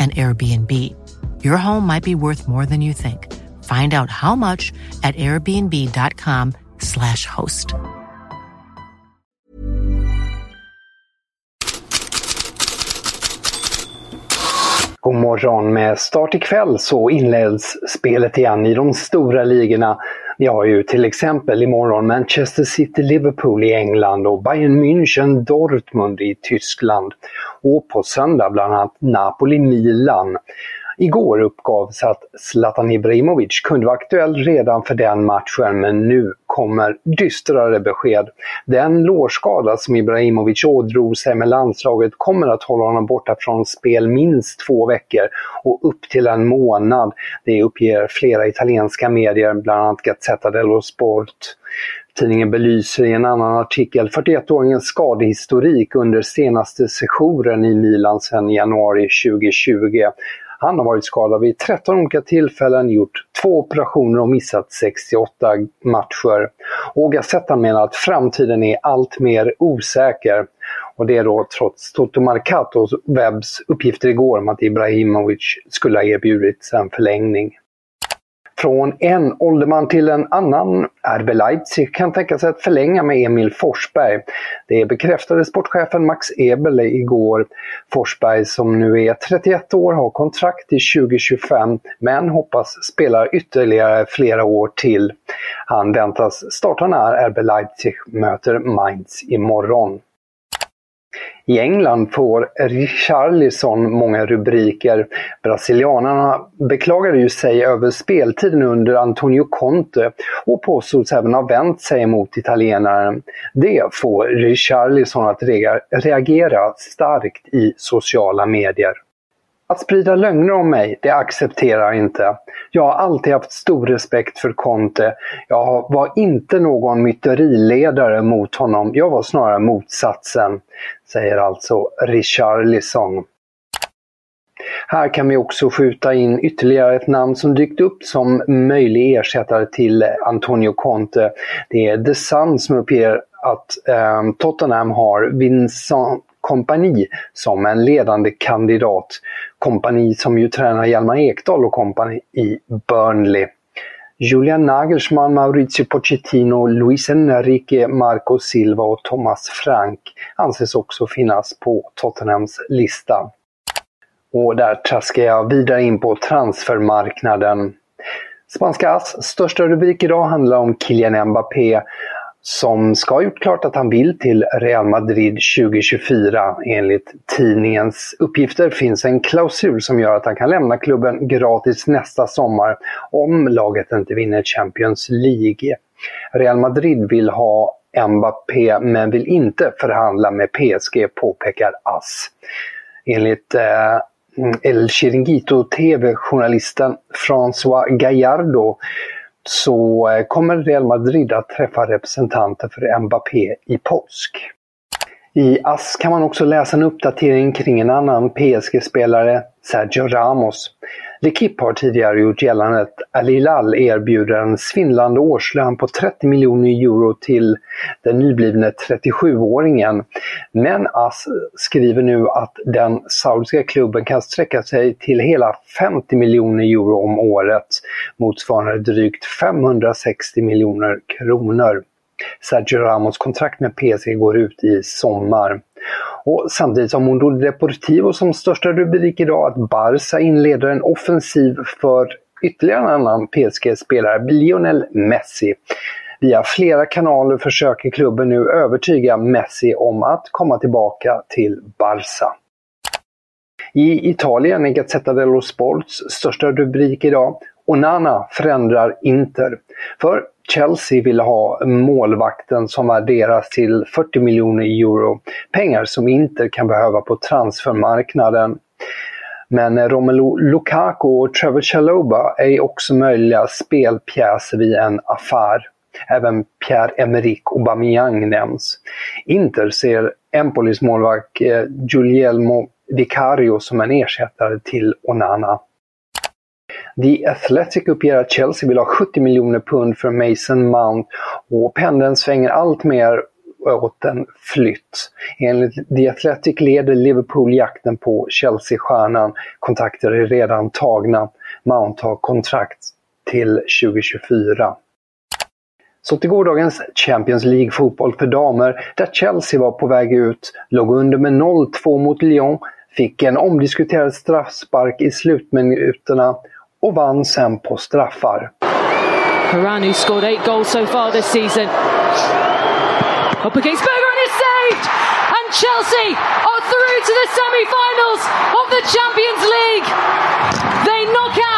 and Airbnb. Your home might be worth more than you think. Find out how much at airbnb.com/slash host. God morgon. Med start ikväll så inleds spelet igen i de stora ligorna. Vi har ju till exempel imorgon Manchester City-Liverpool i England och Bayern München-Dortmund i Tyskland. Och på söndag bland annat Napoli-Milan. Igår uppgavs att Zlatan Ibrahimovic kunde vara aktuell redan för den matchen men nu kommer dystrare besked. Den lårskada som Ibrahimovic ådrog sig med landslaget kommer att hålla honom borta från spel minst två veckor och upp till en månad. Det uppger flera italienska medier, bland annat Gazzetta dello Sport. Tidningen belyser i en annan artikel 41-åringens skadehistorik under senaste sessionen i Milan sedan januari 2020. Han har varit skadad vid 13 olika tillfällen, gjort två operationer och missat 68 matcher. Och Gazzetta menar att framtiden är allt mer osäker. Och det är då trots Toto Marcatos webbs uppgifter igår om att Ibrahimovic skulle ha erbjudits en förlängning. Från en ålderman till en annan. RB Leipzig kan tänka sig att förlänga med Emil Forsberg. Det bekräftade sportchefen Max Ebel igår. Forsberg som nu är 31 år har kontrakt till 2025 men hoppas spela ytterligare flera år till. Han väntas starta när RB Leipzig möter Mainz imorgon. I England får Richarlison många rubriker. Brasilianarna beklagade ju sig över speltiden under Antonio Conte och påstods även ha vänt sig mot italienaren. Det får Richarlison att reagera starkt i sociala medier. Att sprida lögner om mig, det accepterar jag inte. Jag har alltid haft stor respekt för Conte. Jag var inte någon myteriledare mot honom, jag var snarare motsatsen, säger alltså Richarlison. Här kan vi också skjuta in ytterligare ett namn som dykt upp som möjlig ersättare till Antonio Conte. Det är The Sun som uppger att eh, Tottenham har Vincent kompani som en ledande kandidat. Kompani som ju tränar Hjalmar Ekdal och kompani i Burnley. Julian Nagelsmann, Maurizio Pochettino, Luis Enrique, Marco Silva och Thomas Frank anses också finnas på Tottenhams lista. Och där traskar jag vidare in på transfermarknaden. Spanska Ass största rubrik idag handlar om Kylian Mbappé som ska ha gjort klart att han vill till Real Madrid 2024. Enligt tidningens uppgifter finns en klausul som gör att han kan lämna klubben gratis nästa sommar om laget inte vinner Champions League. Real Madrid vill ha Mbappé men vill inte förhandla med PSG, påpekar AS. Enligt eh, El Chiringuito TV-journalisten François Gallardo så eh, kommer Real Madrid att träffa representanter för Mbappé i påsk. I AS kan man också läsa en uppdatering kring en annan PSG-spelare, Sergio Ramos. L'Equipe har tidigare gjort gällande att Al Hilal erbjuder en svindlande årslön på 30 miljoner euro till den nyblivne 37-åringen. Men AS skriver nu att den saudiska klubben kan sträcka sig till hela 50 miljoner euro om året, motsvarande drygt 560 miljoner kronor. Sergio Ramos kontrakt med PSG går ut i sommar. Och samtidigt har Mundo Deportivo som största rubrik idag att Barca inleder en offensiv för ytterligare en annan PSG-spelare, Lionel Messi. Via flera kanaler försöker klubben nu övertyga Messi om att komma tillbaka till Barca. I Italien är Gazzetta dello Sports största rubrik idag Onana förändrar Inter. För Chelsea vill ha målvakten som värderas till 40 miljoner euro. Pengar som Inter kan behöva på transfermarknaden. Men Romelu Lukaku och Trevor Chalobah är också möjliga spelpjäser vid en affär. Även Pierre-Emerick Aubameyang nämns. Inter ser Empolis målvakt eh, Giulielmo Vicario som en ersättare till Onana. The Athletic uppger att Chelsea vill ha 70 miljoner pund för Mason Mount och pendeln svänger allt mer åt en flytt. Enligt The Athletic leder Liverpool jakten på Chelsea-stjärnan. Kontakter är redan tagna. Mount har kontrakt till 2024. Så till gårdagens Champions League-fotboll för damer, där Chelsea var på väg ut, låg under med 0-2 mot Lyon, fick en omdiskuterad straffspark i slutminuterna och vann sen på straffar. Haranu scored eight goals so far this season. Up against Berger and it's saved! And Chelsea are through to the semi-finals of the Champions League! They knock out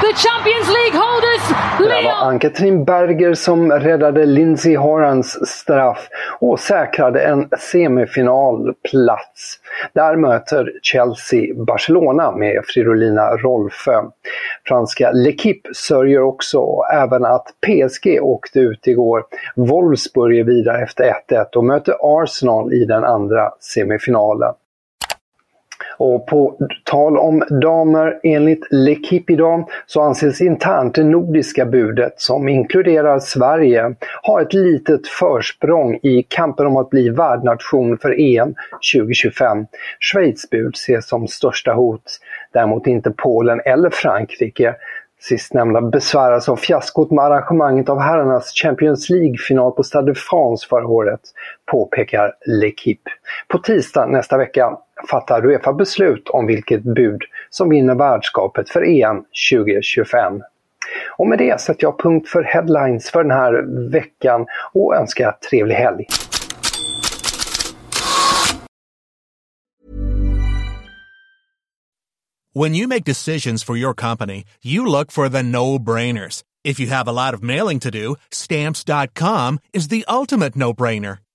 the Champions League holders Det var Ann-Katrin Berger som räddade Lindsey Horans straff och säkrade en semifinalplats. Där möter Chelsea Barcelona med Fridolina Rolfö. Franska L'Equipe sörjer också även att PSG åkte ut igår. Wolfsburg är vidare efter 1-1 och möter Arsenal i den andra semifinalen. Och på tal om damer, enligt L'Equipe idag så anses internt det nordiska budet, som inkluderar Sverige, ha ett litet försprång i kampen om att bli värdnation för EM 2025. Schweiz bud ses som största hot, däremot inte Polen eller Frankrike. Sistnämnda besväras av fiaskot med arrangemanget av herrarnas Champions League-final på Stade de France förra året, påpekar L'Equipe. På tisdag nästa vecka fattar Uefa beslut om vilket bud som vinner värdskapet för EM 2025. Och med det sätter jag punkt för headlines för den här veckan och önskar trevlig helg. When you make decisions for your company, you look for the no-brainers. If you have a lot of mailing to do, stamps.com is the ultimate no-brainer.